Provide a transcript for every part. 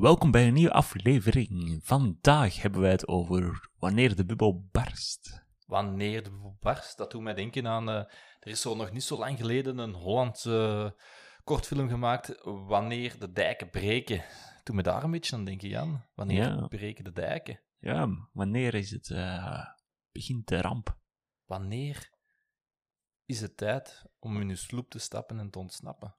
Welkom bij een nieuwe aflevering. Vandaag hebben wij het over wanneer de bubbel barst. Wanneer de bubbel barst, dat doet mij denken aan... eh, er is zo nog niet zo lang geleden een Hollandse eh, kortfilm gemaakt, Wanneer de dijken breken. Doe me daar een beetje aan denken, Jan. Wanneer Ja. breken de dijken? Ja, wanneer is het eh, begint de ramp? Wanneer is het tijd om in uw sloep te stappen en te ontsnappen?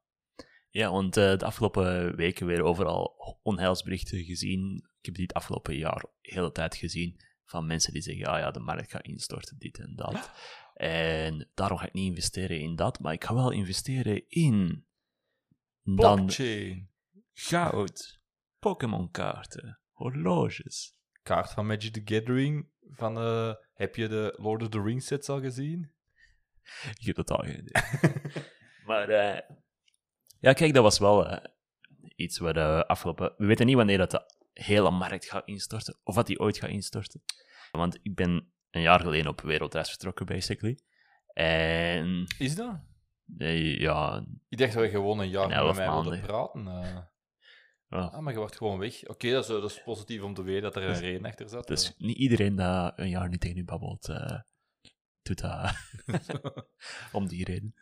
Ja, want eh, de afgelopen weken weer overal onheilsberichten gezien. Ik heb die het afgelopen jaar de hele tijd gezien van mensen die zeggen, ah ja, de markt gaat instorten, dit en dat. En daarom ga ik niet investeren in dat, maar ik ga wel investeren in dan Blockchain. goud, Pokémon-kaarten, horloges. Kaart van Magic the Gathering. Van, eh, heb je de Lord of the Rings sets al gezien? Ik heb totaal geen idee. maar eh, ja, kijk, dat was wel eh, iets waar de afgelopen... We weten niet wanneer dat de hele markt gaat instorten, of wat die ooit gaat instorten. Want ik ben een jaar geleden op wereldreis vertrokken, basically. En Is dat? eh, ja, Ik dacht dat je gewoon een jaar met mij maanden. praten. eh. ja, Ah, maar je wordt gewoon weg. Oké, dat, is, dat is positief om te weten dat er een reden achter zat. dus niet iedereen dat een jaar niet tegen u babbelt, eh, doet dat om die reden.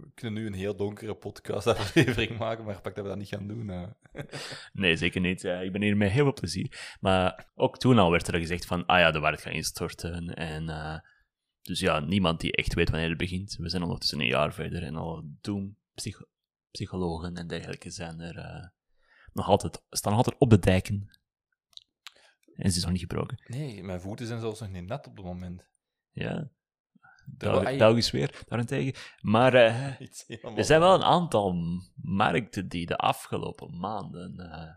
We kunnen nu een heel donkere podcast-aflevering maken, maar pak dat we dat niet gaan doen. Nee, zeker niet. Eh, ik ben hier met heel veel plezier. Maar ook toen al werd er gezegd van, ah ja, de markt gaat instorten. En, eh, dus ja, niemand die echt weet wanneer het begint. We zijn ondertussen een jaar verder en al doen psycho- psychologen en dergelijke zijn er eh, nog altijd, staan altijd op de dijken. En ze is nog niet gebroken. Nee, mijn voeten zijn zelfs nog niet nat op het moment. Ja. België Belgisch weer, daarentegen. Maar eh, er zijn wel een aantal markten die de afgelopen maanden eh,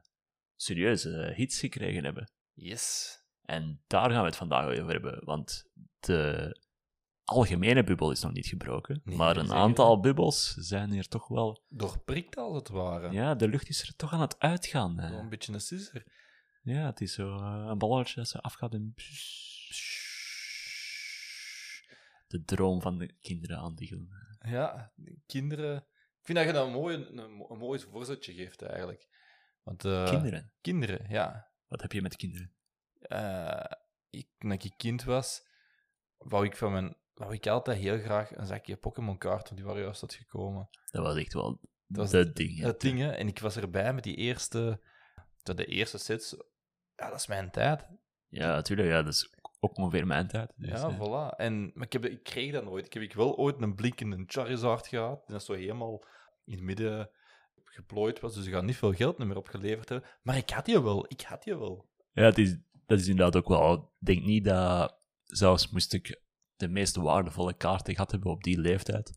serieuze hits gekregen hebben. Yes. En daar gaan we het vandaag over hebben, want de algemene bubbel is nog niet gebroken, Nee, maar een aantal bubbels zijn hier toch wel... Doorprikt als het ware. Ja, de lucht is er toch aan het uitgaan. Hè. een beetje een sisser. Ja, het is zo eh, een balletje dat ze afgaat en... De droom van de kinderen aandiggelen. Ja, kinderen... Ik vind dat je dat een mooi, een, een mooi voorzetje geeft, eigenlijk. Want, eh, kinderen? Kinderen, ja. Wat heb je met kinderen? eh, ik, toen ik kind was, wou ik van mijn... Wou ik altijd heel graag een zakje Pokémon-kaarten, want die waren juist uitgekomen. Dat was echt wel Dat was ding. Dat ding, hè. En ik was erbij met die eerste... De eerste sets. Ja, dat is mijn tijd. Ja, natuurlijk. Ja, dat is ook ongeveer mijn tijd. Dus, ja, eh, voilà. En, maar ik, heb, ik kreeg dat nooit. Ik heb ik wel ooit een blinkende Charizard gehad. Die dat zo helemaal in het midden geplooid was. Dus ik had niet veel geld meer opgeleverd hebben. Maar ik had die wel. Ik had die wel. Ja, het is, dat is inderdaad ook wel. Ik denk niet dat, zelfs moest ik de meest waardevolle kaarten gehad hebben op die leeftijd,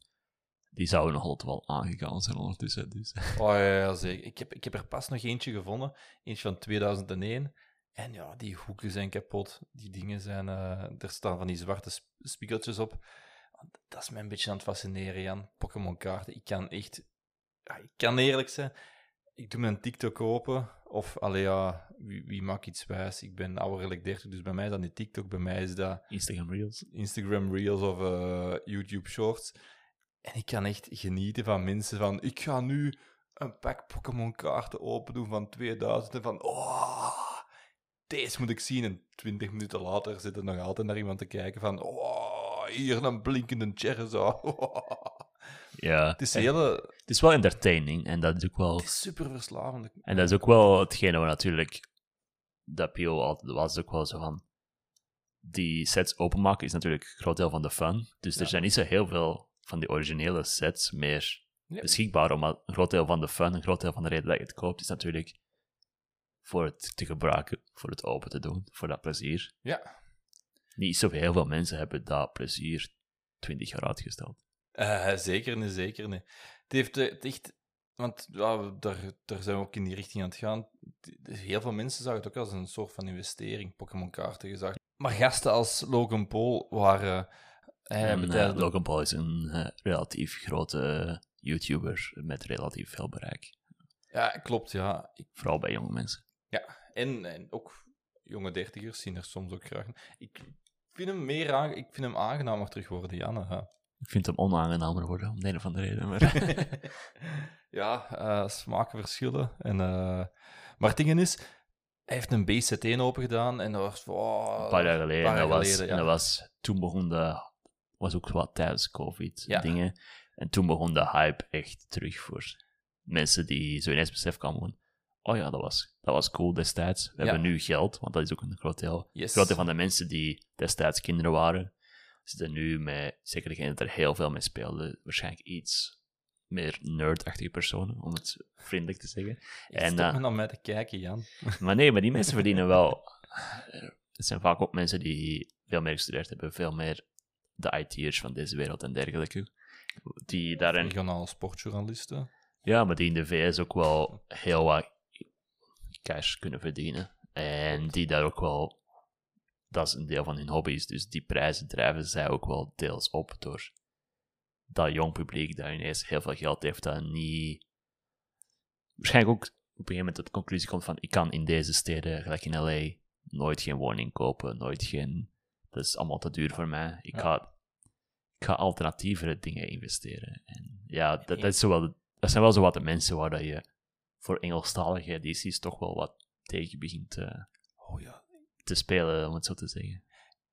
die zouden nog altijd wel aangegaan zijn ondertussen. Dus. Oh ja, ja, zeker. Ik heb, ik heb er pas nog eentje gevonden. Eentje van 2001. En ja, die hoeken zijn kapot. Die dingen zijn... eh, er staan van die zwarte sp- spiegeltjes op. Dat is mij een beetje aan het fascineren, Jan. Pokémon-kaarten. Ik kan echt... Ja, ik kan eerlijk zijn. Ik doe mijn TikTok open. Of, allee ja, wie, wie maakt iets wijs? Ik ben ouderlijk 30, dus bij mij is dat niet TikTok. Bij mij is dat Instagram Reels. Instagram Reels of eh, YouTube Shorts. En ik kan echt genieten van mensen van... Ik ga nu een pak Pokémon-kaarten open doen van 2000 en van... Oh, deze moet ik zien. En 20 minuten later zit er nog altijd naar iemand te kijken van... Oh, hier een blinkende Charizard. Ja, Het is, hele, het is wel entertaining en dat is ook wel. het is super verslavend. En dat is ook wel hetgene waar natuurlijk de appeal altijd was. Ook wel zo van. Die sets openmaken is natuurlijk een groot deel van de fun. Dus er zijn niet zo heel veel van die originele sets meer Ja. beschikbaar. Omdat een groot deel van de fun, een groot deel van de reden dat je het koopt, is natuurlijk voor het te gebruiken, voor het open te doen, voor dat plezier. Ja, Niet zoveel heel veel mensen hebben dat plezier 20 jaar uitgesteld. Eh, zeker niet, zeker niet. Het heeft eh, het echt Want ja, daar, daar zijn we ook in die richting aan het gaan. Heel veel mensen zagen het ook als een soort van investering, Pokémon-kaarten gezegd. Maar gasten als Logan Paul waren... eh, En, Logan Paul is een relatief grote YouTuber met relatief veel bereik. Ja, klopt, ja. Ik- Vooral bij jonge mensen. En, en ook jonge dertigers zien er soms ook graag... Ik vind hem meer aan, ik vind hem aangenamer terug worden, Janne. Ik vind hem onaangenamer worden, om de een of andere reden. Maar... ja, eh, smaken verschillen. En, eh, maar het ding is, hij heeft een BZ1 open gedaan en dat was... Een paar jaar geleden. paar jaar was, ja. dat was, toen begon de... was ook wat tijdens COVID Ja. dingen. En toen begon de hype echt terug voor mensen die zo ineens besef kwamen. Oh ja, dat was, dat was cool destijds. We Ja. hebben nu geld, want dat is ook een groot deel. Yes. Groot deel van de mensen die destijds kinderen waren, zitten nu met... Zeker degene dat er heel veel mee speelden, waarschijnlijk iets meer nerdachtige personen, om het vriendelijk te zeggen. en, en, Stop eh, me naar mij te kijken, Jan. Maar nee, maar die mensen verdienen wel. eh, Het zijn vaak ook mensen die veel meer gestudeerd hebben, veel meer de IT'ers van deze wereld en dergelijke. Die daarin, Regionale sportjournalisten. ja, maar die in de VS ook wel heel wat cash kunnen verdienen. En die daar ook wel, dat is een deel van hun hobby's, dus die prijzen drijven zij ook wel deels op door dat jong publiek dat ineens heel veel geld heeft, dat niet... Waarschijnlijk ook op een gegeven moment tot de conclusie komt van ik kan in deze steden, gelijk in LA, nooit geen woning kopen, nooit geen... Dat is allemaal te duur voor mij. Ik, Ja. ga, ik ga alternatievere dingen investeren. En ja, dat, dat, is zo wel, dat zijn wel zo wat de mensen waar dat je voor Engelstalige edities toch wel wat tegen begint te, Oh ja. te spelen, om het zo te zeggen.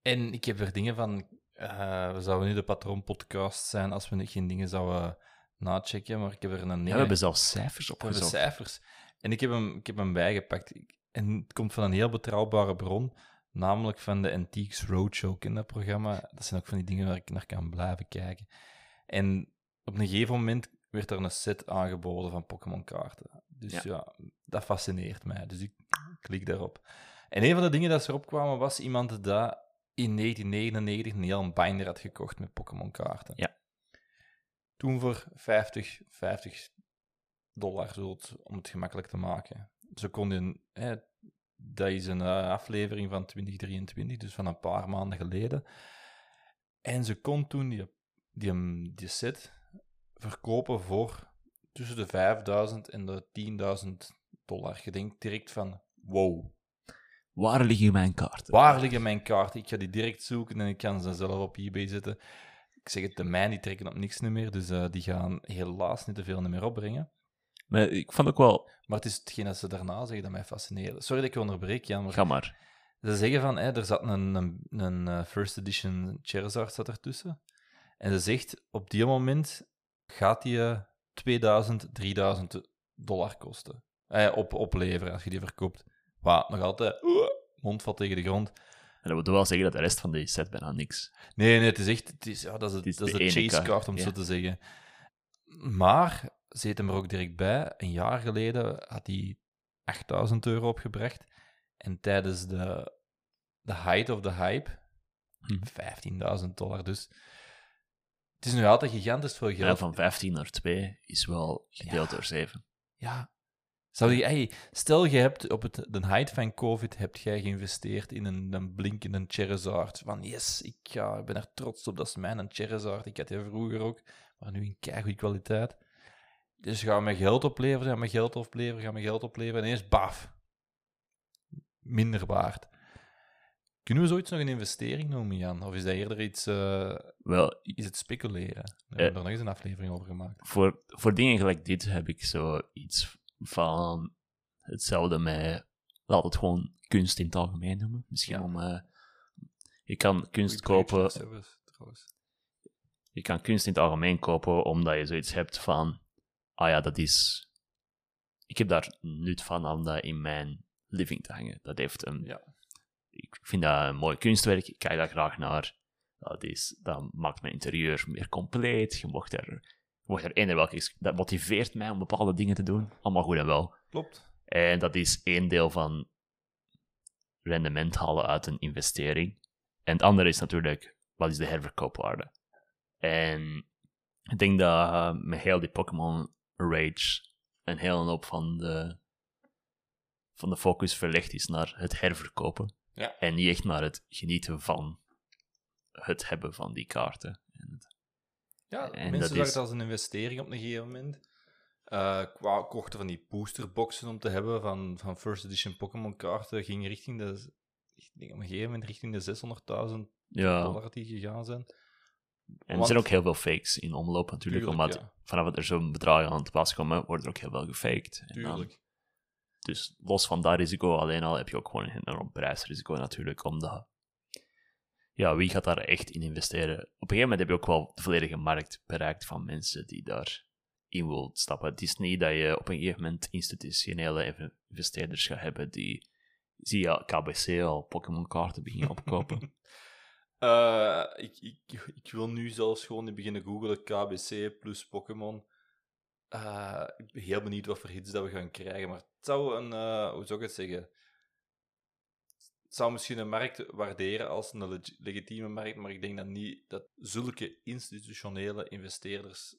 En ik heb er dingen van... eh, we zouden nu de patroon-podcast zijn als we geen dingen zouden nachecken, maar ik heb er een... Ja, ene- we hebben zelfs cijfers We hebben cijfers. En ik heb hem, ik heb hem bijgepakt. En het komt van een heel betrouwbare bron, namelijk van de Antiques Roadshow kinderprogramma. Dat zijn ook van die dingen waar ik naar kan blijven kijken. En op een gegeven moment werd er een set aangeboden van Pokémon-kaarten. Dus Ja. ja. dat fascineert mij. Dus ik klik daarop. En een van de dingen dat ze erop kwamen was iemand dat in 1999 een heel binder had gekocht met Pokémon-kaarten. Ja. Toen voor 50, 50 dollar, het- om het gemakkelijk te maken. Ze konden, hè, dat is een eh, aflevering van 2023, dus van een paar maanden geleden. En ze kon toen die, die, die set verkopen voor tussen de 5000 en de 10.000 dollar. Je denkt direct van, wow, Waar liggen mijn kaarten? Waar liggen mijn kaarten? Ik ga die direct zoeken en ik kan ze zelf op eBay zetten. Ik zeg het, de mijn die trekken op niks meer, dus eh, die gaan helaas niet te veel meer opbrengen. Maar ik vond ook wel... Maar het is hetgeen dat ze daarna zeggen dat mij fascineert. Sorry dat ik je onderbreek, Jan, maar Ga maar. ze zeggen van, hè, er zat een, een, een eh, first edition Charizard zat ertussen. En ze zegt, op die moment gaat die eh, 2000, 3000 dollar kosten. Eh, op, opleveren als je die verkoopt. Wat nog altijd, oeh, mondvat tegen de grond. En dat wil wel zeggen dat de rest van die set bijna niks. Nee, nee, het is echt... Het is, ja, dat is, het, is dat is de de, chase card, om ja. zo te zeggen. Maar, heeft hem er ook direct bij. Een jaar geleden had hij 8000 euro opgebracht. En tijdens de, de height of the hype, Hm. 15.000 dollar. Dus het is nu altijd gigantisch veel Ja, geld. van 15 naar 2 is wel gedeeld Ja. door 7. Ja. Zou je, hey, stel, je hebt op het, de height van COVID heb jij geïnvesteerd in een, een blinkende Charizard. Van yes, ik, ben er trots op, dat is mijn Charizard. Ik had die vroeger ook, maar nu in keigoede kwaliteit. Dus ga mijn geld opleveren, ga mijn geld opleveren, ga mijn geld opleveren. En ineens, baf. Minder waard. Kunnen we zoiets nog een investering noemen, Jan? Of is dat eerder iets, eh, Wel, is het speculeren? We Eh. hebben er nog eens een aflevering over gemaakt. voor, voor dingen gelijk dit heb ik zoiets van hetzelfde met, laat het gewoon kunst in het algemeen noemen. Misschien Ja. om, eh, je kan kunst kopen, je kan kunst in het algemeen kopen omdat je zoiets hebt van, ah ja, dat is, ik heb daar nut van om dat in mijn living te hangen. Dat heeft een, Ja. Ik vind dat een mooi kunstwerk, ik kijk daar graag naar. Dat, is, dat maakt mijn interieur meer compleet. Je mocht er, mocht er eender welke, dat motiveert mij om bepaalde dingen te doen. Allemaal goed en wel. Klopt. En dat is één deel van rendement halen uit een investering. En het andere is natuurlijk, wat is de herverkoopwaarde? En ik denk dat eh, met heel die Pokémon Rage een hele hoop van de, van de focus verlegd is naar het herverkopen. Ja. En niet echt naar het genieten van het hebben van die kaarten. Ja, En mensen zagen is- het als een investering op een gegeven moment. Eh, qua kochten van die boosterboxen om te hebben van, van first edition Pokémon kaarten ging richting de, ik denk op een gegeven moment richting de 600.000 ja, dollar die gegaan zijn. en er zijn ook heel veel fakes in omloop natuurlijk, Tuurlijk, omdat ja. vanaf dat er zo'n bedragen aan het pas komen, wordt er ook heel veel gefaked. En dan-. Dus los van dat risico alleen al heb je ook gewoon een enorm prijsrisico natuurlijk, omdat... Ja, wie gaat daar echt in investeren? Op een gegeven moment heb je ook wel de volledige markt bereikt van mensen die daar in wil stappen. Het is niet dat je op een gegeven moment institutionele inve- investeerders gaat hebben die, zie je KBC al Pokémon-kaarten beginnen opkopen. Eh, ik, ik, ik wil nu zelfs gewoon niet beginnen googlen KBC plus Pokémon. Eh, ik ben heel benieuwd wat voor hits dat we gaan krijgen. Maar het zou een, eh, hoe zou ik het zeggen? Het zou misschien een markt waarderen als een leg- legitieme markt, maar ik denk dat niet dat zulke institutionele investeerders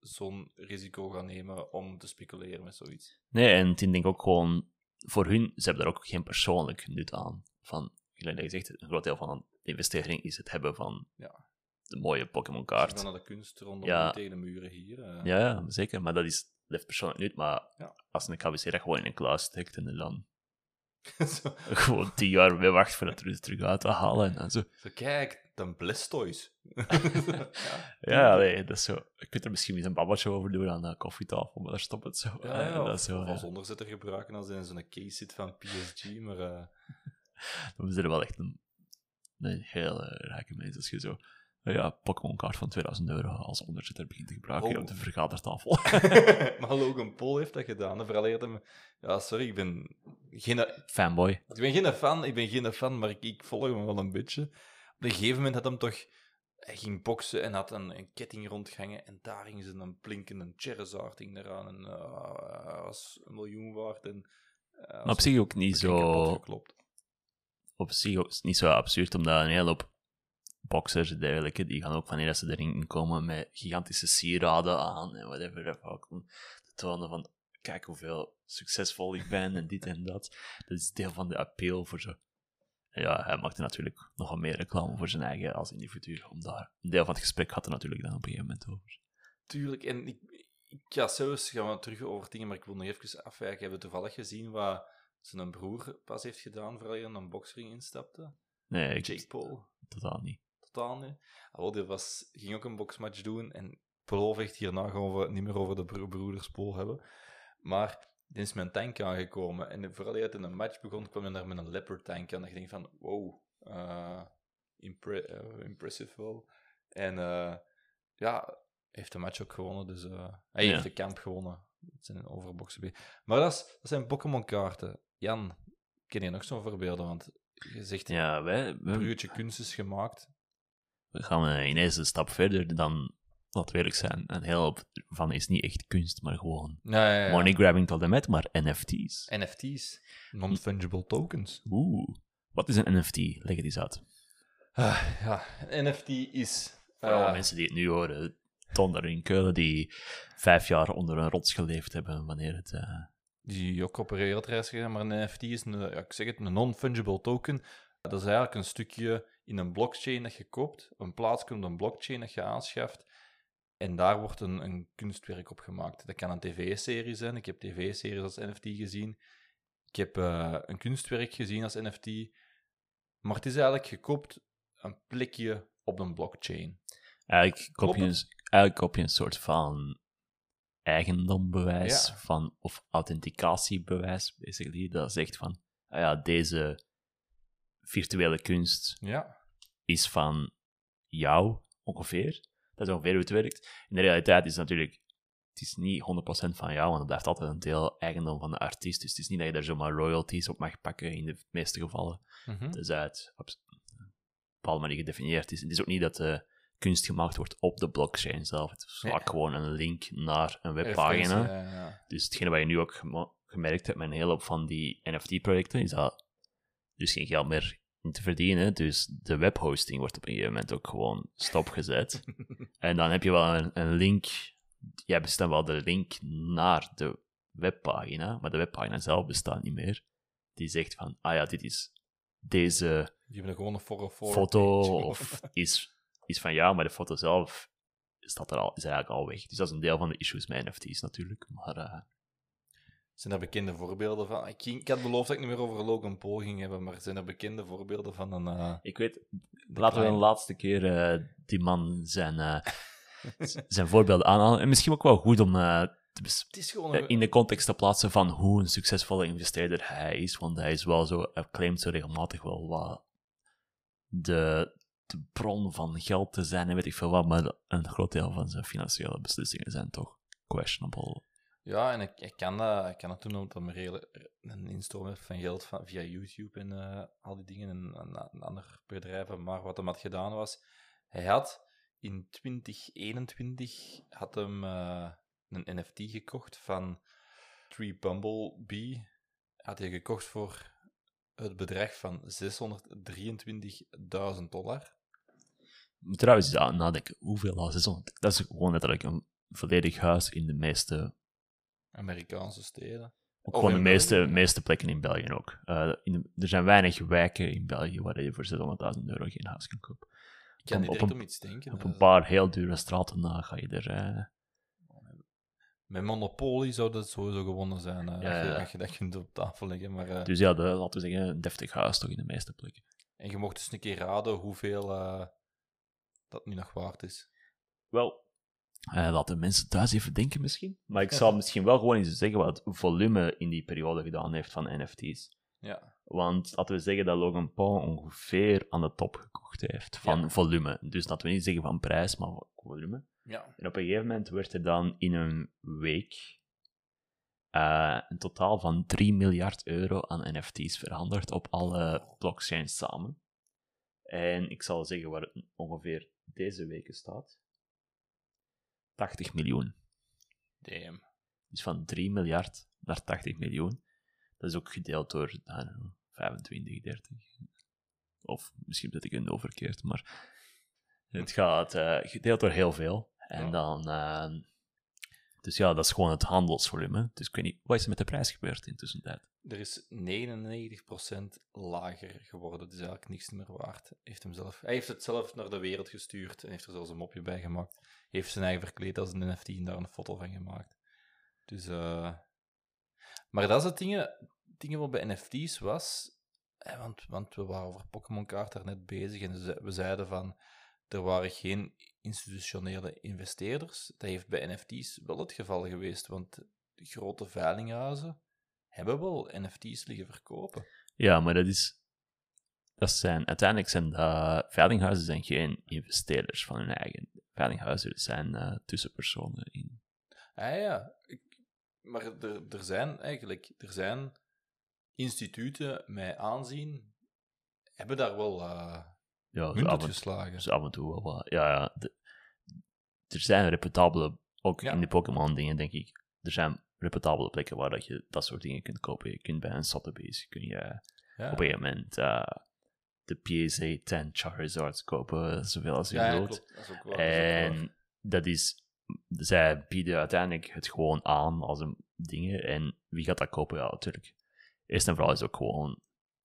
zo'n risico gaan nemen om te speculeren met zoiets. Nee, en ik denk ook gewoon, voor hun, ze hebben daar ook geen persoonlijk nut aan. Van, gelijk dat je zegt, een groot deel van de investering is het hebben van Ja. De mooie Pokémon-kaart. je dan naar de kunst rondom Ja. tegen de muren hier. eh, Ja, ja, zeker. Maar dat is, dat heeft persoonlijk nut. Maar Ja. als een KBC dat gewoon in een kluis steekt en er dan gewoon tien jaar mee wacht voor het terug, terug uit te halen. En zo. zo, kijk, dan Blastoise. ja. Ja, nee, dat is zo. Ik kunt er misschien eens een babbeltje over doen aan de koffietafel, maar daar stopt het zo. Ja, Eh, ja, dat is zo, als onderzetter gebruiken als in zo'n case zit van PSG, maar eh, Dan zijn er wel echt een, een hele rijke mensen. Als je zo ja, Pokémon-kaart van 2000 euro als onderzetter begint te gebruiken Oh. op de vergadertafel. maar Logan Paul heeft dat gedaan. En verleerd hem... Ja, sorry, ik ben geen, Fanboy. ik ben geen fan, ik ben geen fan, maar ik, ik volg hem wel een beetje. Op een gegeven moment had hem toch... Hij ging boksen en had een, een ketting rondgangen en daar ging ze een blinkende Charizard hing eraan en eh, was een miljoen waard en... eh, Maar op zich ook niet zo, geklopt. op zich ook niet zo absurd, omdat een hele hoop boxers en dergelijke, die gaan ook wanneer ze erin komen met gigantische sieraden aan en whatever, om te tonen van, kijk hoeveel succesvol ik ben en dit en dat. Dat is deel van de appeal voor zo. En Ja, hij maakte natuurlijk nog wat meer reclame voor zijn eigen als individu, om daar een deel van het gesprek had er natuurlijk dan op een gegeven moment over. Tuurlijk, en ik, ik ga zelfs gaan we terug over dingen, maar ik wil nog even afwijken. Ik heb toevallig gezien wat zijn broer pas heeft gedaan voordat hij in een boxring instapte. Nee, ik Jake Paul. totaal niet. Totaal niet. Ah, die was, ging ook een boxmatch doen en beloof echt hierna gaan we het niet meer over de bro broeders Paul hebben. Maar die is met een tank aangekomen en vooral hij in een match begon, kwam hij daar met een leopard tank aan. En ik denk van, wow, eh, impre- eh, impressive wel. En eh, ja, heeft de match ook gewonnen, dus hij Ja. heeft de kamp gewonnen. Het zijn een overboxen. bij. Maar dat, is, dat zijn Pokémon-kaarten. Jan, ken je nog zo'n voorbeelden? Want je zegt, Ja, wij, bruggetje kunst is gemaakt. We gaan eh, ineens een stap verder dan, laten we eerlijk zijn, een heel hoop van is niet echt kunst, maar gewoon Ja, ja, ja. money grabbing tot en met, maar NFT's. NFT's, non-fungible tokens. Oeh, wat is een NFT? Leg het eens uit. Ah, ja, een NFT is. Voor alle eh, mensen die het nu horen, Tonder in Keulen, die vijf jaar onder een rots geleefd hebben wanneer het... eh, die ook op een wereldreis gegaan, maar een NFT is een, ja, ik zeg het, een non-fungible token. Dat is eigenlijk een stukje in een blockchain dat je koopt, een plaats komt een blockchain dat je aanschaft, en daar wordt een, een kunstwerk op gemaakt. Dat kan een tv-serie zijn. Ik heb tv-series als NFT gezien. Ik heb eh, een kunstwerk gezien als NFT. Maar het is eigenlijk gekoopt een plekje op een blockchain. eigenlijk, koop je Klopt een, eigenlijk koop je een soort van eigendombewijs Ja. van, of authenticatiebewijs, basically, dat zegt van, ah ja, deze virtuele kunst Ja. Is van jou, ongeveer. Dat is ongeveer hoe het werkt. In de realiteit is het natuurlijk, het is niet 100% van jou, want het blijft altijd een deel eigendom van de artiest. Dus het is niet dat je daar zomaar royalties op mag pakken in de meeste gevallen. Mhm. Tenzij het op een bepaalde manier gedefinieerd is. Het is ook niet dat de kunst gemaakt wordt op de blockchain zelf. Het is vaak gewoon een link naar een webpagina. Referentie, ja, ja. Dus hetgene wat je nu ook gemerkt hebt met een hele hoop van die NFT-projecten, is dat dus geen geld meer te verdienen. Dus de webhosting wordt op een gegeven moment ook gewoon stopgezet. en dan heb je wel een, een link. Jij bestemt wel de link naar de webpagina, maar de webpagina zelf bestaat niet meer. Die zegt van, ah ja, dit is deze Die hebben gewoon een for for foto of is, is van ja, maar de foto zelf staat er al, is eigenlijk al weg. Dus dat is een deel van de issues met NFT's natuurlijk. Maar eh, Zijn er bekende voorbeelden van? Ik, ging- ik had beloofd dat ik niet meer over Logan Paul ging hebben, maar zijn er bekende voorbeelden van een... eh, ik weet, laten we een laatste keer eh, die man zijn, eh, zijn voorbeelden aanhalen. En misschien ook wel goed om te Het is een... in de context te plaatsen van hoe een succesvolle investeerder hij is. Want hij is wel zo, hij claimt zo regelmatig wel wat de, de bron van geld te zijn en weet ik veel wat. Maar een groot deel van zijn financiële beslissingen zijn toch questionable. Ja, en ik, ik, kan dat, ik kan dat doen omdat redelijk- een instroom heeft van geld van, via YouTube en eh, al die dingen en, en, andere bedrijven. Maar wat hem had gedaan was, hij had in 2021 had hem eh, een NFT gekocht van Tree Bumblebee. Had hij gekocht voor het bedrag van 623.000 dollar. trouwens aan nadenken, hoeveel? Dat is gewoon letterlijk een volledig huis in de meeste, Amerikaanse steden. ook gewoon de meeste, meeste plekken in België ook. Eh, in de- er zijn weinig wijken in België waar je voor 600.000 euro geen huis kan kopen. Ik kan niet op om iets denken. Op een is- paar heel dure straten na ga je er... eh, Met Monopoly zou dat sowieso gewonnen zijn. eh, Ja, als, je, ja. als je dat kunt op tafel leggen. Maar, eh, dus ja, de, laten we zeggen, een deftig huis toch in de meeste plekken. En je mocht dus een keer raden hoeveel eh, dat nu nog waard is. Wel, eh, laten mensen thuis even denken misschien. Maar ik zal misschien wel gewoon eens zeggen wat het volume in die periode gedaan heeft van NFT's. Ja. Want laten we zeggen dat Logan Paul ongeveer aan de top gekocht heeft van Ja. volume. Dus laten we niet zeggen van prijs, maar volume. ja. En op een gegeven moment werd er dan in een week eh, een totaal van 3 miljard euro aan NFT's verhandeld op alle blockchains samen. En ik zal zeggen waar het ongeveer deze weken staat. 80 miljoen. Damn. Dus van 3 miljard naar 80 miljoen. Dat is ook gedeeld door I don't know, 25, 30. Of misschien zet ik het overkeerd, maar het gaat eh, gedeeld door heel veel. En Ja. dan. Dus ja, dat is gewoon het handelsvolume. Dus ik weet niet, wat is er met de prijs gebeurd in tussentijd? Er is 99% lager geworden. Het is eigenlijk niks meer waard. Heeft hem zelf, hij heeft het zelf naar de wereld gestuurd en heeft er zelfs een mopje bij gemaakt. Heeft zijn eigen verkleed als een NFT en daar een foto van gemaakt. Dus, eh Maar dat is het dingen, dingen wat bij NFT's was. want, want we waren over Pokémon kaart daar net bezig en we zeiden van er waren geen institutionele investeerders. Dat heeft bij NFT's wel het geval geweest, want grote veilinghuizen hebben wel NFT's liggen verkopen. Ja, maar dat is. Dat zijn, uiteindelijk zijn dat, veilinghuizen zijn geen investeerders van hun eigen. Veilinghuizen zijn eh, tussenpersonen in. Ah ja, ik- maar er, er zijn eigenlijk er zijn instituten met aanzien, hebben daar wel eh Ja, zo af, en, geslagen. dus af en toe wel wat. Ja, ja. de- er zijn reputabele, ook Ja. in de Pokémon-dingen, denk ik. Er zijn reputabele plekken waar dat je dat soort dingen kunt kopen. Je kunt bij een Sotheby's kun je Ja. op een gegeven moment eh, de PSA 10 Charizards kopen, zoveel als je ja, wilt. Dat. En dat is, zij bieden uiteindelijk het gewoon aan als een dingen. En wie gaat dat kopen? Ja, natuurlijk. Eerst en vooral is ook gewoon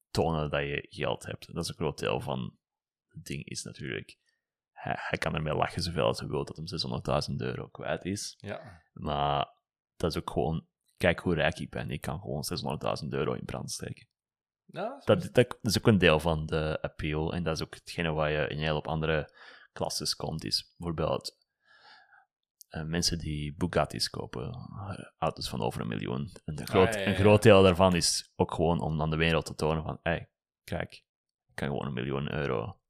tonen dat je geld hebt. Dat is een groot deel van ding, is natuurlijk. Hij, hij kan ermee lachen zoveel als hij wil dat hem 600.000 euro kwijt is. Ja, Maar dat is ook gewoon, kijk hoe rijk ik ben. Ik kan gewoon 600.000 euro in brand steken. ja Dat, dat, dat is ook een deel van de appeal. En dat is ook hetgene waar je in heel op andere klasses komt. Is bijvoorbeeld eh, mensen die Bugatti's kopen. eh, Auto's van over een miljoen. En een groot, ja, ja, een groot deel daarvan is ook gewoon om aan de wereld te tonen van... Hey, kijk, ik kan gewoon een miljoen euro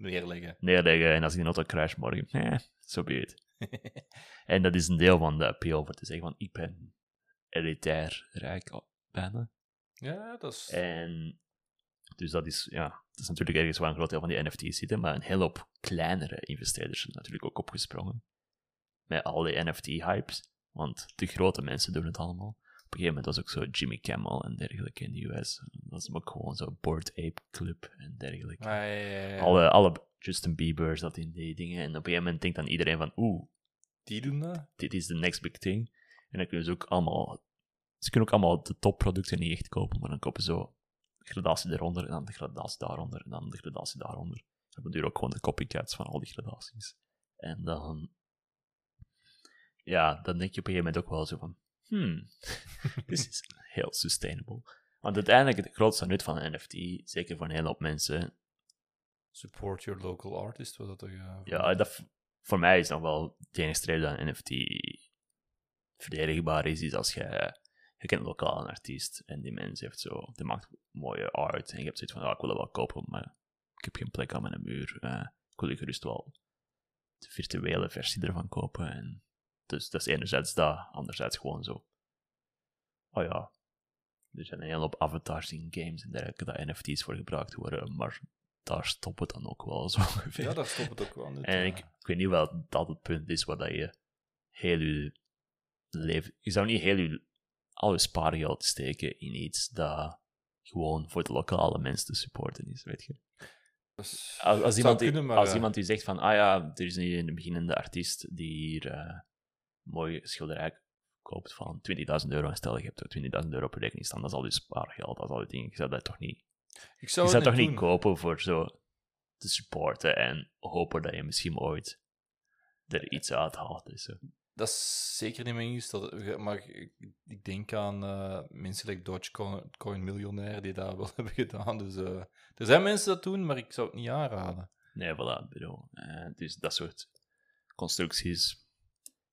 neerleggen. neerleggen. En als ik een auto crash morgen, eh, so be it. En dat is een deel van de appeal. Voor te zeggen van, ik ben elitair rijk, oh, bijna. ja, dat is... En dus dat is, ja, dat is natuurlijk ergens waar een groot deel van die NFT's zitten, maar een hele hoop kleinere investeerders zijn natuurlijk ook opgesprongen. Met al die NFT-hypes, want de grote mensen doen het allemaal. Op een gegeven moment was ook zo Jimmy Kimmel en dergelijke in de US. Dat is ook gewoon zo Board Ape Club en dergelijke. Ah, ja, ja, ja. Alle, alle Justin Bieber zat in die dingen. En op een gegeven moment denkt dan iedereen van, oeh, Die doen dat? dit is de next big thing. En dan kunnen ze ook allemaal... Ze kunnen ook allemaal de topproducten niet echt kopen, maar dan kopen ze zo gradatie eronder, en dan de gradatie daaronder, en dan de gradatie daaronder. Dan bedoel ook gewoon de copycats van al die gradaties. En dan... Ja, dan denk je op een gegeven moment ook wel zo van... Hmm, dit is heel sustainable. Want uiteindelijk, het grootste nut van een NFT, zeker voor een hele hoop mensen, Support your local artist, was dat toch? Ja, dat, voor mij is nog wel het enige reden dat een NFT verdedigbaar is, is als je, je kent lokaal een artiest en die mens heeft zo, die maakt mooie art en je hebt zoiets van, ah, ik wil dat wel kopen, maar ik heb geen plek aan mijn muur. eh, ik wil gerust wel de virtuele versie ervan kopen. En dus dat is enerzijds dat, anderzijds gewoon zo. Oh ja, er zijn een hele hoop avatars in games en dergelijke dat NFT's voor gebruikt worden, maar daar stopt het dan ook wel zo ongeveer. Ja, daar stopt het ook wel. En ik, ik weet niet wel dat het punt is waar dat je heel je leven... Je zou niet heel je, al je spaargeld steken in iets dat gewoon voor de lokale mensen te supporten is, weet je. Dus, Als, als, iemand, kunnen, maar, als eh, iemand die zegt van, ah ja, er is nu een beginnende artiest die hier eh, mooie schilderij koopt van 20.000 euro en stel je hebt er 20.000 euro per rekening staan, dat is al je spaargeld, dat is al je dingen. Je zou dat toch niet ik zou je het zou toch niet kopen voor zo te supporten en hopen dat je misschien ooit er iets uit haalt. Dus, eh. Dat is zeker niet mijn ingesteld. Maar ik, ik denk aan eh, mensen like Dogecoin Coin Miljonair die dat wel hebben gedaan. Dus eh, er zijn mensen dat doen, maar ik zou het niet aanraden. Nee, voilà, bedoel. Dus dat soort constructies.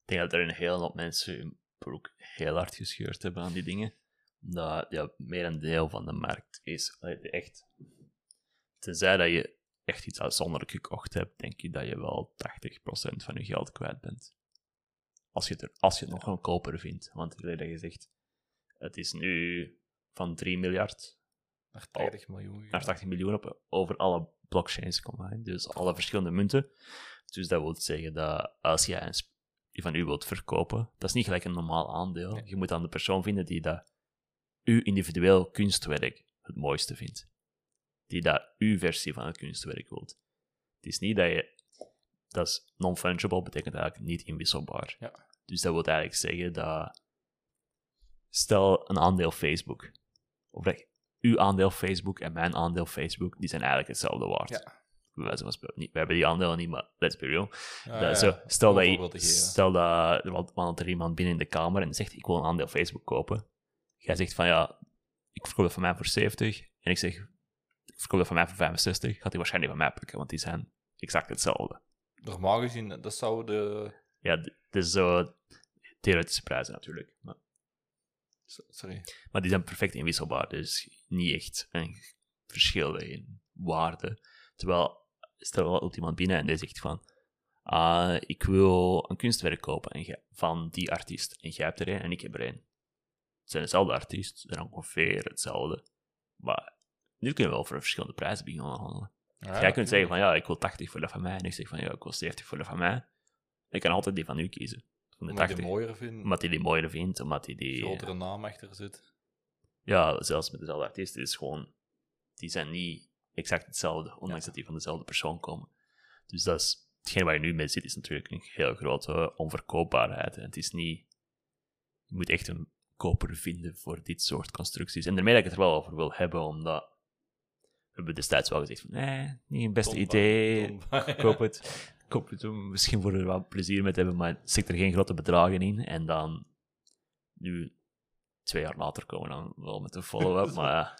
Ik denk dat er een hele hoop mensen hun broek heel hard gescheurd hebben aan die dingen. Omdat ja, meer een deel van de markt is echt. Tenzij dat je echt iets uitzonderlijk gekocht hebt, denk ik dat je wel 80% van je geld kwijt bent. Als je het, er, als je het nog een koper vindt. Want ik heb dat gezegd, het is nu van 3 miljard Naar 80 miljoen. naar 80 miljoen op, over alle blockchains combined, dus alle verschillende munten. Dus dat wil zeggen dat als jij een van u wilt verkopen, dat is niet gelijk een normaal aandeel. Nee. Je moet dan de persoon vinden die dat uw individueel kunstwerk het mooiste vindt. Die dat uw versie van het kunstwerk wilt. Het is niet dat je... Dat is non-fungible, betekent eigenlijk niet inwisselbaar. Ja. Dus dat wil eigenlijk zeggen dat... Stel een aandeel Facebook. Of dat uw aandeel Facebook en mijn aandeel Facebook, die zijn eigenlijk hetzelfde waard. Ja. We hebben die aandelen niet, maar let's be real. Dat- ja, zo, stel, dat je, stel dat er er iemand binnen in de kamer en zegt: Ik wil een aandeel Facebook kopen. Jij zegt van ja, ik verkoop dat van mij voor 70. En ik zeg: Ik verkoop dat van mij voor 65. Gaat hij waarschijnlijk van mij pakken, want die zijn exact hetzelfde. Normaal gezien, dat zou de... Ja, d- het is zo theoretische prijzen natuurlijk. Maar, Sorry. maar die zijn perfect inwisselbaar, dus niet echt een verschil in waarde. Terwijl, stel loopt iemand binnen en die zegt van, ah, ik wil een kunstwerk kopen en van die artiest. En jij hebt er een en ik heb er een. Het zijn dezelfde artiest, ze zijn ongeveer hetzelfde. Maar nu kunnen we wel voor verschillende prijzen beginnen handelen. Ja, jij kunt zeggen van, ja, ik wil 80 voor dat van mij. En ik zeg van, ja, ik wil 70 voor dat van mij. Ik kan altijd die van u kiezen. Van de Omdat ik 80. het mooier vind, Omdat hij die mooier vindt, omdat hij die... grotere naam achter zit. Ja, zelfs met dezelfde artiesten is gewoon... Die zijn niet exact hetzelfde, ondanks dat die van dezelfde persoon komen. Dus dat is... Hetgeen waar je nu mee zit, is natuurlijk een heel grote onverkoopbaarheid. En het is niet... Je moet echt een koper vinden voor dit soort constructies. En daarmee dat ik het er wel over wil hebben, omdat... We hebben destijds wel gezegd van, nee, niet het beste Tomba- idee. Tomba- Koop het. Koop het misschien voor er wat plezier mee te hebben, maar stik er geen grote bedragen in. En dan, nu, twee jaar later, komen we dan wel met een follow-up. maar ja,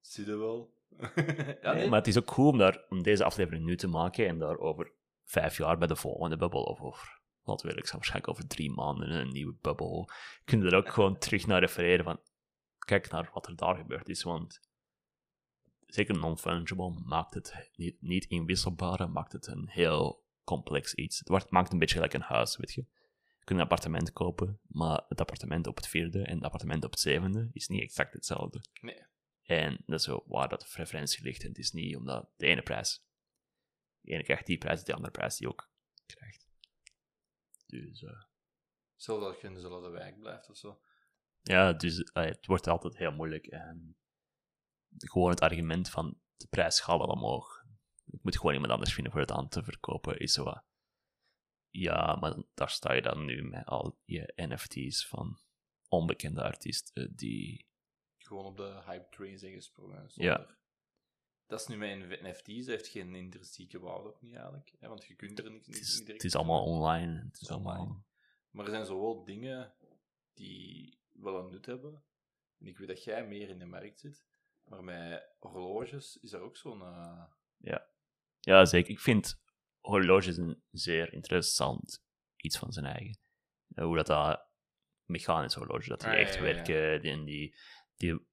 Zie je wel? ja, Nee, maar het is ook cool om, daar, om deze aflevering nu te maken en daar over vijf jaar bij de volgende bubbel of over, we eerlijk zijn, waarschijnlijk over drie maanden een nieuwe bubbel, kun je er ook gewoon terug naar refereren van, kijk naar wat er daar gebeurd is, want zeker non-fungible maakt het niet, niet inwisselbaar, maakt het een heel complex iets. Het wordt, maakt een beetje gelijk een huis, weet je. Je kunt een appartement kopen, maar het appartement op het vierde en het appartement op het zevende is niet exact hetzelfde. Nee. En dat is waar dat de referentie ligt. En het is niet omdat de ene prijs, de ene krijgt die prijs, de andere prijs die ook krijgt. Dus eh, Zelfs als je in dezelfde wijk blijft of zo. ja, dus eh, het wordt altijd heel moeilijk. En gewoon het argument van de prijs gaat wel omhoog. Ik moet gewoon iemand anders vinden voor het aan te verkopen, is zo wat- Ja, maar daar sta je dan nu met al je NFT's van onbekende artiesten die... Gewoon op de hype train zijn gesprongen. Ja. Dat is nu met NFT's, heeft geen intrinsieke waarde ook niet eigenlijk. Hè? Want je kunt er niet, Het niet, is, niet het direct is allemaal online. Het is is online. allemaal... Maar er zijn zowel dingen die wel een nut hebben. En ik weet dat jij meer in de markt zit. Maar met horloges is er ook zo'n... eh, Ja, zeker. Ik vind horloges een zeer interessant iets van zijn eigen. Eh, hoe dat, dat mechanisch horloge, dat die Ah, ja, echt ja, ja. werken die- en die, die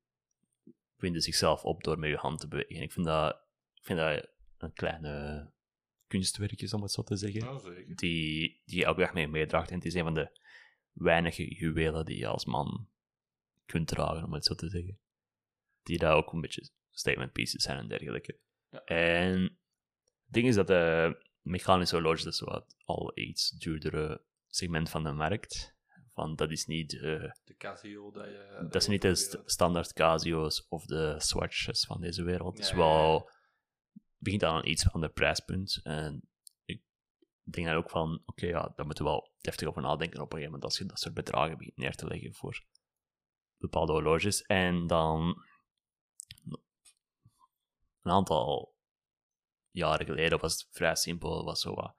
winden zichzelf op door met je hand te bewegen. Ik vind dat, ik vind dat een kleine kunstwerkje, om het zo te zeggen, die, die je elke dag mee meedraagt. En het is een van de weinige juwelen die je als man kunt dragen, om het zo te zeggen. Die daar ook een beetje statement pieces zijn en dergelijke. Ja. En het ding is dat de mechanische horloge, dat is wat al iets duurdere segment van de markt. Van, dat is niet, eh, De Casio dat je... dat is niet de st- standaard Casio's of de Swatches van deze wereld. Het is wel, begint aan een iets ander prijspunt. En ik denk dan ook van, oké, ja, daar moeten we wel deftig over nadenken op een gegeven moment als je dat soort bedragen begint neer te leggen voor bepaalde horloges. En dan een aantal jaren geleden was het vrij simpel. Was zo wat,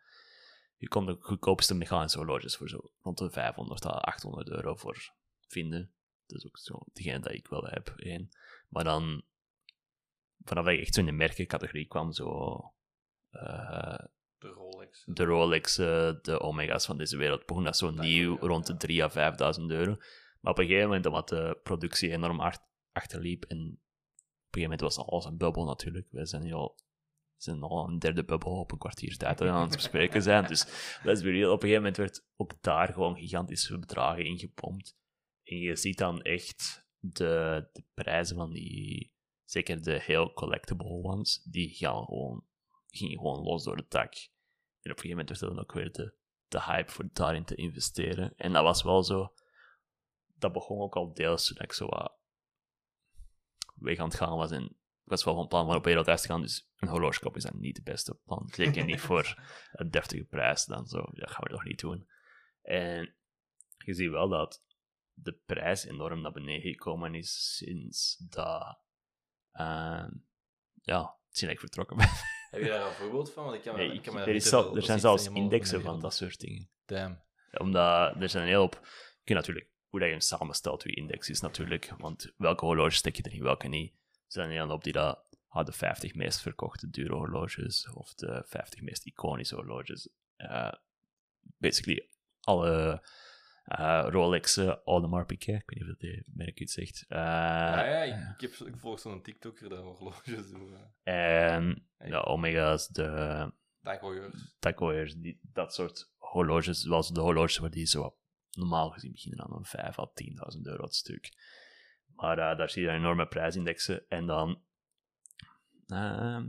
je kon de goedkoopste mechanische horloges voor zo rond de 500 à 800 euro voor vinden. Dat is ook zo degene dat ik wel heb, één. Maar dan, vanaf dat ik echt zo in de merkencategorie kwam, zo eh, De Rolex. de Rolex, eh, de Omega's van deze wereld, begon dat zo Dat nieuw ja, rond de ja. 3 à 5000 euro. Maar op een gegeven moment, omdat de productie enorm achterliep, en op een gegeven moment was alles een bubbel natuurlijk. We zijn nu al, zijn al een derde bubbel op een kwartier tijd aan het bespreken zijn. Dus let's be real, op een gegeven moment werd ook daar gewoon gigantische bedragen ingepompt. En je ziet dan echt de, de prijzen van die, zeker de heel collectible ones, die gaan gewoon, gingen gewoon los door de tak. En op een gegeven moment werd er dan ook weer de, de hype voor daarin te investeren. En dat was wel zo, dat begon ook al deels toen ik zo wat weg aan het gaan was. En ik was wel van plan om op wereldreis te gaan, dus een horlogekop is dan niet het beste plan. Zeker niet voor een deftige prijs, dan zo, dat gaan we toch niet doen. En je ziet wel dat de prijs enorm naar beneden gekomen is sinds dat, ehm, ja, sinds ik vertrokken ben. Heb je daar een voorbeeld van? Want ik kan Nee, ik kan er, is zelf- er zijn zelfs indexen van dat soort dingen. Damn. Omdat er zijn een heel op. Je natuurlijk, hoe dat je hem samenstelt, je index is natuurlijk. Want welke horloges stek je erin, welke niet. Zijn een heel op die dat ah, de 50 meest verkochte dure horloges of de 50 meest iconische horloges. eh, basically alle eh Rolexen, Audemars Piguet, ik weet niet of dat die merk iets zegt. Eh, ja, ja, ik, heb, ik volg zo'n TikToker dat horloges doet. En de Omega's, de die, dat soort horloges, zoals de horloges waar die zo normaal gezien beginnen aan een 5 à 10.000 euro het stuk. Maar eh, daar zie je enorme prijsindexen. En dan... ehm,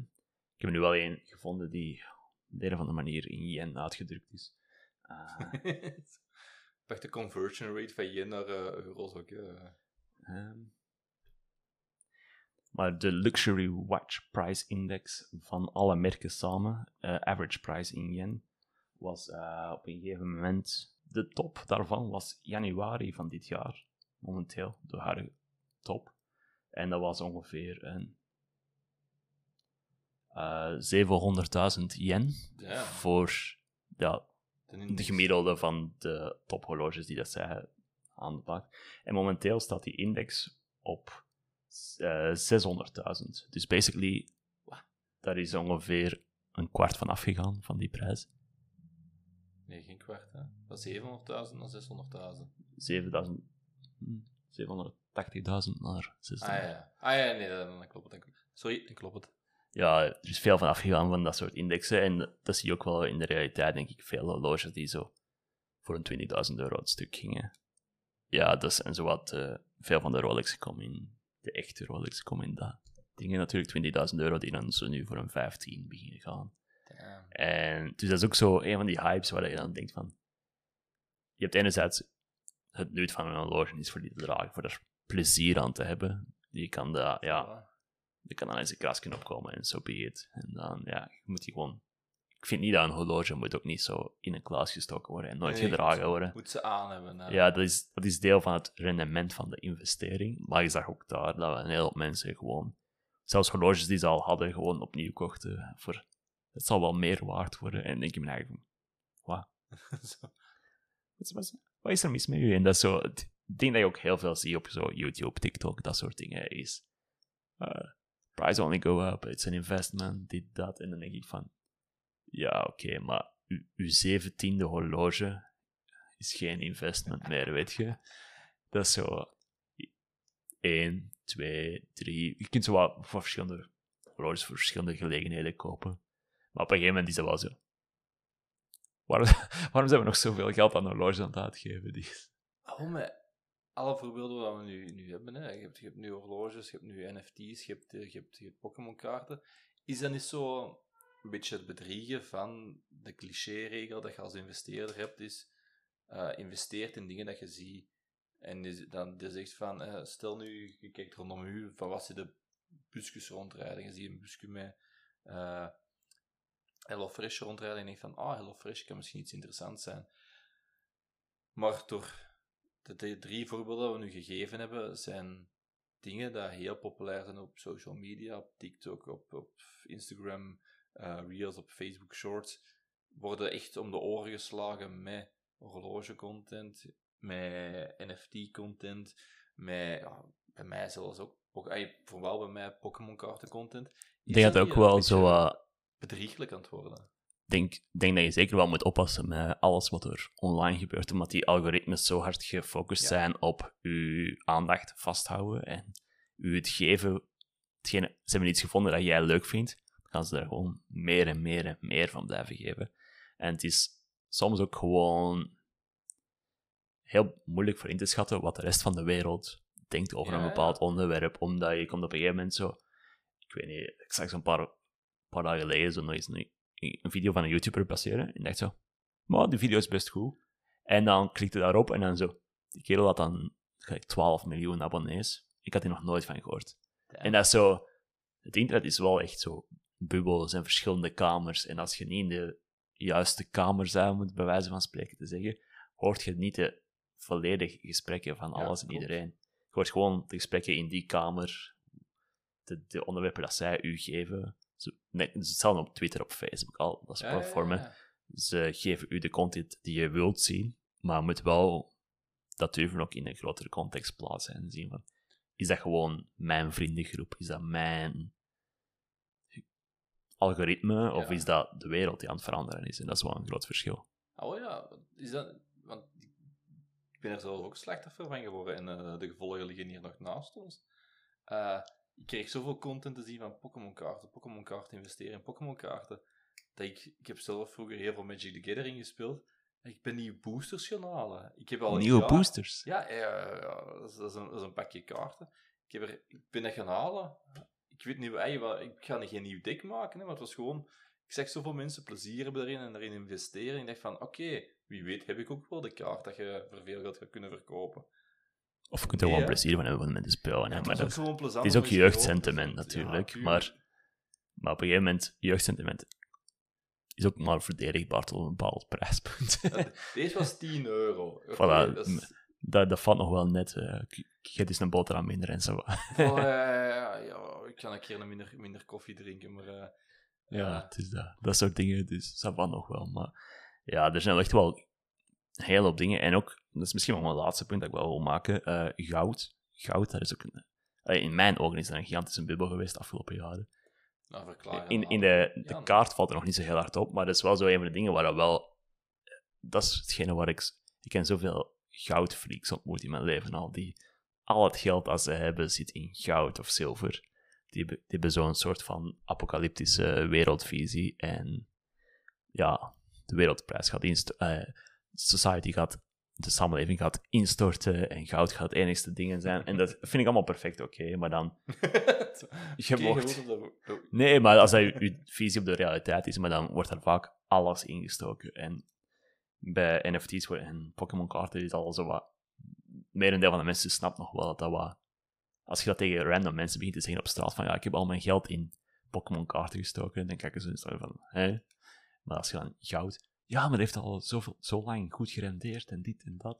ik heb nu wel één gevonden die op de een of andere manier in yen uitgedrukt is. Pak de conversion rate van yen naar eh, euro's ook. eh. Ehm, maar de Luxury Watch Price Index van alle merken samen, average price in yen, was op een gegeven moment. De top daarvan was januari van dit jaar, momenteel, de huidige top. En dat was ongeveer een. eh 700.000 yen Ja, voor ja, de gemiddelde van de tophorloges die dat zij aanpakt. En momenteel staat die index op eh 600.000. Dus basically, daar is ongeveer een kwart van afgegaan van die prijs. Nee, geen kwart, hè. Van 700.000 naar 600.000. 7000, hm, 780.000 naar 600.000. Ah ja. Ah ja, nee, dan, klopt het. Sorry, dan klopt het. ja, er is veel van afgegaan van dat soort indexen. En dat zie je ook wel in de realiteit, denk ik. Veel horloges die zo voor een 20.000 euro het stuk gingen. Ja, dat zijn zowat uh, veel van de Rolex komen in, de echte Rolex komen in dat. Dingen natuurlijk 20.000 euro die dan zo nu voor een 15 beginnen gaan. Damn. En dus dat is ook zo een van die hypes waar je dan denkt van... Je hebt enerzijds het nut van een horloge is voor die te dragen, voor er plezier aan te hebben. Je kan dat, ja, er kan dan eens een krasje opkomen en zo so be it. En dan, ja, je moet die gewoon ik vind niet dat een horloge moet ook niet zo in een kluis gestoken worden en nooit Nee, gedragen worden. Moet ze aan hebben. Ja, dat is, dat is deel van het rendement van de investering. Maar je zag ook daar dat een hele hoop mensen gewoon, zelfs horloges die ze al hadden, gewoon opnieuw kochten. Voor, het zal wel meer waard worden. En denk je me eigenlijk, wat? Wat, wat, wat is er mis met u? En dat is zo, het ding dat je ook heel veel ziet op zo YouTube, TikTok, dat soort dingen, is eh, price only go up, it's an investment, dit, dat. En dan denk ik van, ja, oké, maar uw, zeventiende horloge is geen investment meer, weet je. Dat is zo 1, 2, 3. Je kunt zo wat voor verschillende horloges voor verschillende gelegenheden kopen. Maar op een gegeven moment is dat wel zo. Waarom, waarom zijn we nog zoveel geld aan horloges aan het uitgeven? Die, Oh, met alle voorbeelden wat we nu, nu hebben, hè. Je, hebt, je hebt nu horloges, je hebt nu NFT's, je hebt, eh, je hebt, je hebt Pokémon-kaarten. Is dat niet zo een beetje het bedriegen van de cliché-regel dat je als investeerder hebt, is eh investeert in dingen dat je ziet. En je, dan je zegt van, eh, stel nu, je kijkt rondom u, van wat zit de busjes rondrijden. Je ziet een busje met eh HelloFresh rondrijden en je denkt van, ah, HelloFresh kan misschien iets interessants zijn. Maar door de, drie voorbeelden die we nu gegeven hebben, zijn dingen die heel populair zijn op social media, op TikTok, op, op Instagram, eh, Reels, op Facebook Shorts, worden echt om de oren geslagen met horloge-content, met NFT-content, met, ja, bij mij zelfs ook, vooral bij mij Pokémon-kaarten-content. ik denk dat het ook wel zo... eh, bedrieglijk aan het worden. Denk, denk dat je zeker wel moet oppassen met alles wat er online gebeurt, omdat die algoritmes zo hard gefocust Ja. zijn op je aandacht vasthouden en u het geven. Hetgene, ze hebben iets gevonden dat jij leuk vindt, dan gaan ze er gewoon meer en meer en meer van blijven geven. En het is soms ook gewoon heel moeilijk voor in te schatten wat de rest van de wereld denkt over Ja, een bepaald onderwerp, omdat je komt op een gegeven moment zo... Ik weet niet, ik zag zo'n paar, paar dagen geleden zo nog eens een, een video van een YouTuber passeren en dacht zo, maar die video is best goed. En dan klikte daarop en dan zo, die kerel had dan gelijk 12 miljoen abonnees. Ik had er nog nooit van gehoord. En dat is zo, het internet is wel echt zo bubbels en verschillende kamers. En als je niet in de juiste kamer om het bij wijze van spreken te zeggen, hoort je niet de volledige gesprekken van Ja, alles en iedereen. Je hoort gewoon de gesprekken in die kamer, de, de onderwerpen dat zij u geven. Is hetzelfde op Twitter, op Facebook, al dat soort ja, platformen. ja. Ze geven u de content die je wilt zien, maar moet wel dat durven ook in een grotere context plaatsen en zien van, is dat gewoon mijn vriendengroep? Is dat mijn algoritme? Of is dat de wereld die aan het veranderen is? En dat is wel een groot verschil. Oh ja, is dat... Want ik ben er zelf ook slachtoffer van geworden en eh, de gevolgen liggen hier nog naast ons. Eh, ik kreeg zoveel content te zien van Pokémon-kaarten, Pokémon-kaarten investeren in Pokémon-kaarten, dat ik... Ik heb zelf vroeger heel veel Magic the Gathering gespeeld. en Ik ben nieuwe boosters gaan halen. Ik heb al Nieuwe boosters. Ja, ja, dat, is, dat, is een, dat is een pakje kaarten. Ik, heb er, ik ben dat gaan halen. Ik weet niet, ik ga niet geen nieuw deck maken, hè, maar het was gewoon... Ik zeg zoveel mensen plezier hebben erin en erin investeren. En ik dacht van, oké, wie weet heb ik ook wel de kaart dat je voor veel geld gaat kunnen verkopen. Of je kunt er gewoon plezier van hebben met de spelen. Ja, het maar ook is ook jeugdsentiment natuurlijk. Ja, maar, maar op een gegeven moment, jeugdsentiment is ook maar verdedigbaar tot een bepaald prijspunt. Deze was 10 euro. Voilà, dat is- dat, dat valt nog wel net. k- het is een boterham minder en zo. Oh, ja, ik ga een keer een minder, minder koffie drinken, maar... eh, Ja, het is dat. Dat soort dingen, dus dat van nog wel. Maar ja, er zijn echt wel hele hoop dingen. En ook, dat is misschien wel mijn laatste punt dat ik wel wil maken, eh, goud. Goud, dat is ook een... eh, In mijn ogen is dat een gigantische bubbel geweest de afgelopen jaren. nou, verklaar In, in de, de kaart valt er nog niet zo heel hard op, maar dat is wel zo een van de dingen waar dat wel... Dat is hetgene waar ik... Ik ken zoveel goudfreaks ontmoet in mijn leven al, die al het geld dat ze hebben zit in goud of zilver. Die, hebben- die hebben zo'n soort van apocalyptische wereldvisie en ja, de wereldprijs gaat instorten, society gaat, de samenleving gaat instorten en goud gaat het enigste dingen zijn. En dat vind ik allemaal perfect oké, maar dan... Je mocht- Nee, maar als dat je, je visie op de realiteit is, maar dan wordt er vaak alles ingestoken. En bij NFT's en Pokémon-kaarten is al zo wat... Merendeel van de mensen snapt nog wel dat dat wat... Als je dat tegen random mensen begint te zeggen op straat, van ja, ik heb al mijn geld in Pokémon-kaarten gestoken, dan kijken ze zo van, hè? Maar als je dan goud... Ja, maar dat heeft al zoveel, zo lang goed gerendeerd en dit en dat.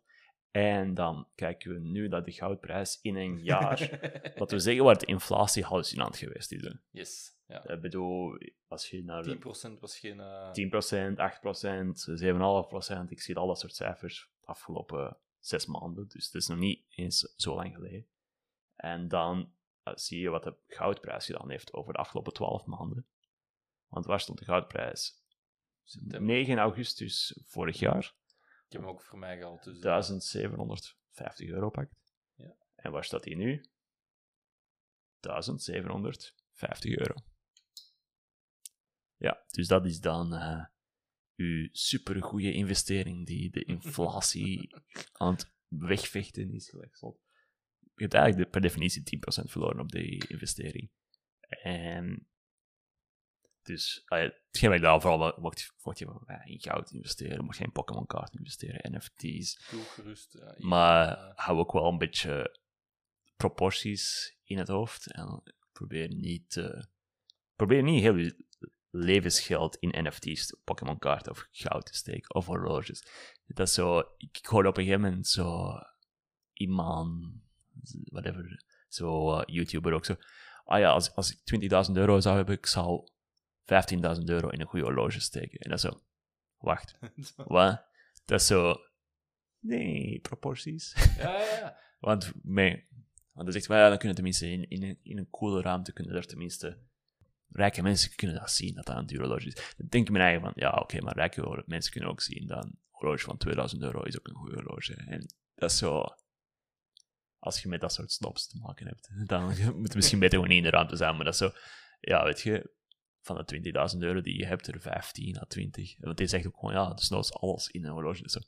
En dan kijken we nu naar de goudprijs in een jaar. Wat we zeggen, waar de inflatie hallucinant geweest is. hè. Yes. Ja. Ik bedoel, als je naar 10% was geen... eh, 10%, 8%, 7,5%. Ik zie al dat soort cijfers de afgelopen zes maanden. Dus het is nog niet eens zo lang geleden. En dan eh, zie je wat de goudprijs gedaan heeft over de afgelopen 12 maanden. Want waar stond de goudprijs? September. 9 augustus vorig jaar. Ik heb hem ook voor mij gehaald. Dus, eh, 1750 euro pakt. Ja. En waar staat hij nu? 1750 euro. Ja, dus dat is dan eh uw supergoeie investering die de inflatie aan het wegvechten is. Je hebt eigenlijk de- per definitie 10% verloren op die investering. En dus ja, hetgeen wat ik daar vooral mocht, mocht je eh, in goud investeren, mocht je in Pokémon kaart investeren, NFT's, gerust. maar eh, hou ook wel een beetje proporties in het hoofd. En probeer niet, te- probeer niet heel je levensgeld in NFT's, Pokémon kaarten of goud te steken, of horloges. Dat is zo, ik hoorde op een gegeven moment zo iemand, whatever, zo eh, YouTuber ook zo. Ah ja, als, als ik 20.000 euro zou hebben, ik zou 15.000 euro in een goede horloge steken. En dat zo, wacht, wat? Dat is zo, nee, proporties. ja, ja, ja. Want, want dan zegt ja, dan kunnen tenminste in, in, een, in een coole ruimte kunnen er tenminste rijke mensen kunnen dat zien dat dat een duur horloge is. Dan denk ik me eigen van, ja, oké, maar rijke mensen kunnen ook zien dat een horloge van 2000 euro is ook een goede horloge. En dat is zo, als je met dat soort snobs te maken hebt, dan moet je misschien beter gewoon niet in de ruimte zijn, maar dat is zo, ja, weet je, van de 20.000 euro die je hebt, er 15 à 20. Want die zegt ook gewoon, ja, dus nou is alles in een horloge. Dus zo,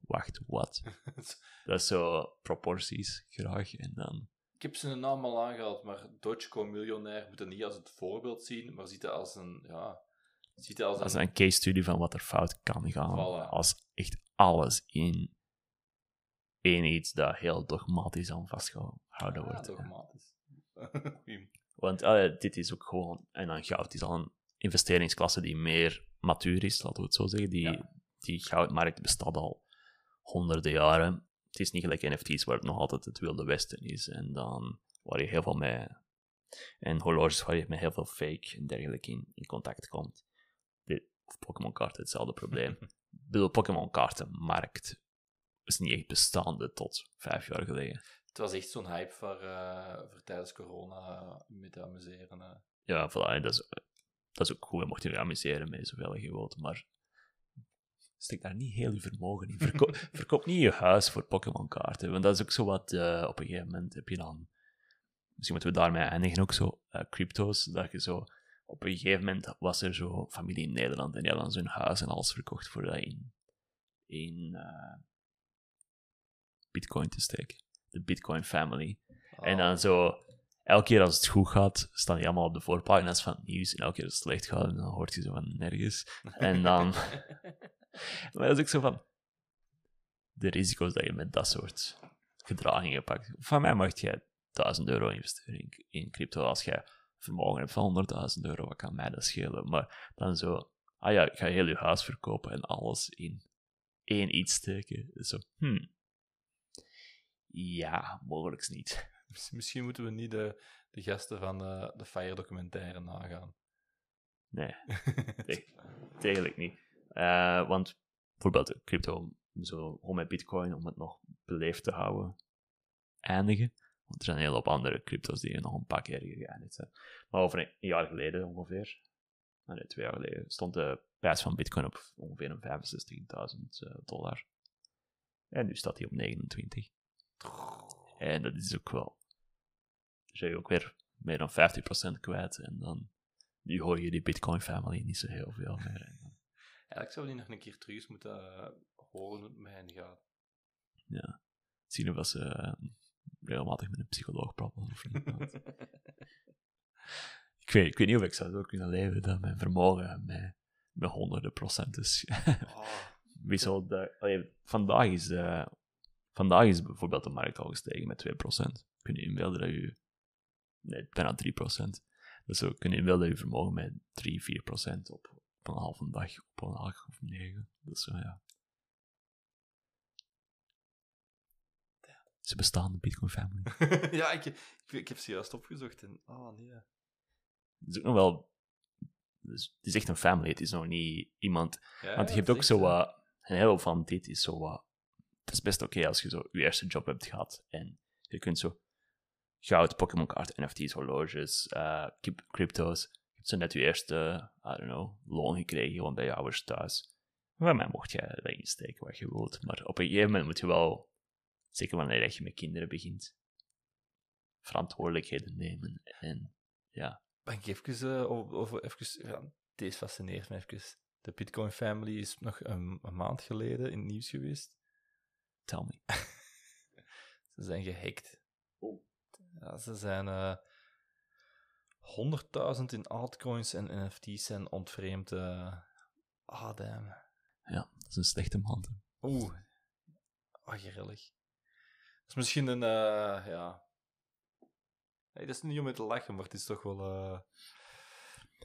wacht, wat? Dat is zo proporties graag. En dan. Ik heb zijn naam al aangehaald, maar Dogecoin miljonair moet het niet als het voorbeeld zien, maar ziet het als een, ja, ziet het als Dat is een, een case study van wat er fout kan gaan. Voilà. Als echt alles in één iets dat heel dogmatisch aan vastgehouden Ah, wordt. dogmatisch. Want ah, dit is ook gewoon. En dan goud is al een investeringsklasse die meer matuur is, laten we het zo zeggen. Die, Ja. die goudmarkt bestaat al honderden jaren. Het is niet gelijk NFT's waar het nog altijd het wilde westen is. En dan waar je heel veel mee. En horloges waar je met heel veel fake en dergelijke in, in contact komt. Dit, of Pokémon kaarten, hetzelfde probleem. Ik bedoel, Pokémon kaartenmarkt is niet echt bestaande tot vijf jaar geleden. Het was echt zo'n hype voor, eh, voor tijdens corona met te amuseren. eh. Ja, voilà, dat is, dat is ook goed. Je mocht je amuseren met zoveel je wilt, maar steek daar niet heel je vermogen in. Verko verkoop niet je huis voor Pokémon-kaarten, want dat is ook zo wat, eh, op een gegeven moment heb je dan, misschien moeten we daarmee eindigen ook zo, eh, crypto's, dat je zo, op een gegeven moment was er zo familie in Nederland en die hadden dan zo'n huis en alles verkocht voor dat in, in eh, bitcoin te steken. De bitcoin family. En Oh. dan zo, elke keer als het goed gaat, staan die allemaal op de voorpagina's van het nieuws. En elke keer als het slecht gaat, dan hoort je zo van nergens. En dan, maar dat is ook zo van, de risico's dat je met dat soort gedragingen pakt. Van mij mag jij 1000 euro investeren in, in crypto. Als jij vermogen hebt van 100.000 euro, wat kan mij dat schelen? Maar dan zo, ah ja, ik ga heel je huis verkopen en alles in één iets steken. Zo, hmm. Ja, mogelijk niet. Miss- Misschien moeten we niet de, de gasten van de, de Fire documentaire nagaan. Nee, eigenlijk niet. Eh, want bijvoorbeeld crypto, zo gewoon met bitcoin, om het nog beleefd te houden, eindigen. Want er zijn een hele hoop andere crypto's die nog een paar keer geëindigd zijn. Maar over een jaar geleden ongeveer, nee, twee jaar geleden, stond de prijs van bitcoin op ongeveer een 65.000 eh, dollar. En nu staat hij op 29. En dat is ook wel... Dan ben je ook weer meer dan 50% kwijt. En dan nu hoor je die Bitcoin family niet zo heel veel meer. Eigenlijk zouden we die nog een keer terug moeten eh, horen hoe het met hen gaat. ja, zien of ze eh, regelmatig met een psycholoog praten of niet. Ik, weet, ik weet niet of ik zou zo kunnen leven dat mijn vermogen met, met honderden procent is. Oh, de, allee, vandaag, is de, vandaag is bijvoorbeeld de markt al gestegen met 2%. Kun je inbeelden dat je... Nee, bijna 3%. Dus zo kun je inbeelden dat je vermogen met 3, 4% op op een halve dag, op een acht of negen. Dus zo, ja. Ze bestaan, de Bitcoin family. ja, ik, ik, ik heb ze juist opgezocht en... Oh, nee. Het is ook nog wel... Dus het is echt een family, het is nog niet iemand... Ja, Want je hebt ook zo wat... Een heel van dit is zo wat... Is best oké als je zo je eerste job hebt gehad en je kunt zo goud, Pokémon kaart, NFT's, horloges, cryp- crypto's. Je hebt zo net je eerste, I don't know, loon gekregen gewoon bij je ouders thuis. Bij mij mocht je dat insteken wat je wilt. Maar op een gegeven moment moet je wel, zeker wanneer je met kinderen begint, verantwoordelijkheden nemen. En ja, Ben ik even eh, over, over deze fascineert me even. De Bitcoin Family is nog een, een maand geleden in het nieuws geweest. Tell me. Ze zijn gehackt. Ja, ze zijn eh 100.000 in altcoins en NFT's zijn ontvreemd. eh ah, damn. Ja, dat is een slechte maand. Oeh. Ah, grillig. Dat is misschien een, eh, ja... Nee, dat is niet om mee te lachen, maar het is toch wel... eh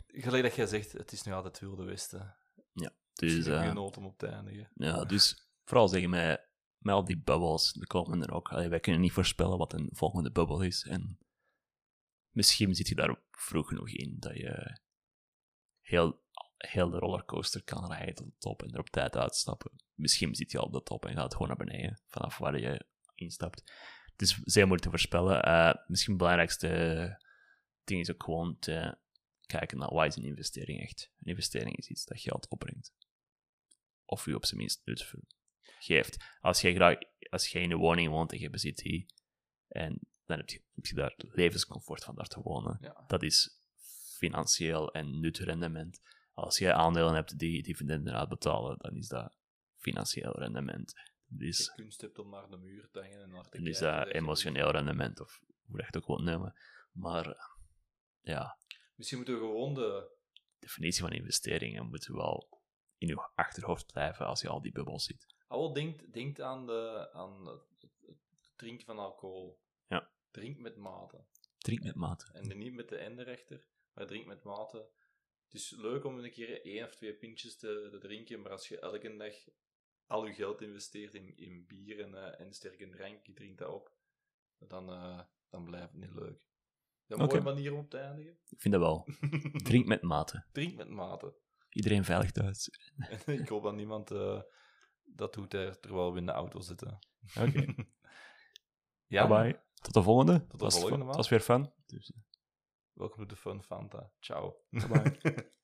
Gelijk dat jij zegt, het is nu altijd het Wilde Westen. Dus, Dus, eh, geen nood om op te eindigen. Ja, dus vooral zeggen mij, met al die bubbels, er komen er ook. Allee, wij kunnen niet voorspellen wat een volgende bubbel is. En misschien zit je daar vroeg genoeg in dat je heel, heel de rollercoaster kan rijden tot de top en er op tijd uitstappen. Misschien zit je al op de top en gaat gewoon naar beneden vanaf waar je instapt. Het is zeer moeilijk te voorspellen. Eh, misschien het belangrijkste ding is ook gewoon te kijken naar wat is een investering echt. Een investering is iets dat geld opbrengt of u op zijn minst nut voor- geeft. Als jij, graag, als jij in een woning woont en je bezit die, en dan heb je, heb je daar levenscomfort van daar te wonen. Ja. Dat is financieel en nutrendement. Als jij aandelen hebt die dividenden uitbetalen, dan is dat financieel rendement. Je Dus, kunst hebt om naar de muur te hangen en naar te dan is kijken, dat je- emotioneel rendement, of hoe je het ook wilt noemen. Maar ja, Misschien moeten we gewoon de... definitie van investeringen moet wel in je achterhoofd blijven als je al die bubbels ziet. Ah, wel, denkt, denkt aan, de, aan het, drinken van alcohol. Ja. Drink met mate. Drink met mate. En niet met de enderechter, maar drink met mate. Het is leuk om een keer één of twee pintjes te, te drinken, maar als je elke dag al je geld investeert in, in bier en, eh, en sterke drank, je drinkt dat op, dan, eh, dan blijft het niet leuk. Een Oké. mooie manier om op te eindigen. Ik vind dat wel. Drink met mate. Drink met mate. Iedereen veilig thuis. Ik hoop dat niemand eh, dat doet eh, terwijl we in de auto zitten. Oké. ja, Bye bye. Tot de volgende. de Het was, volgende het maand. was weer fun. Dus, welkom to de Fun Fanta. Ciao. bye bye.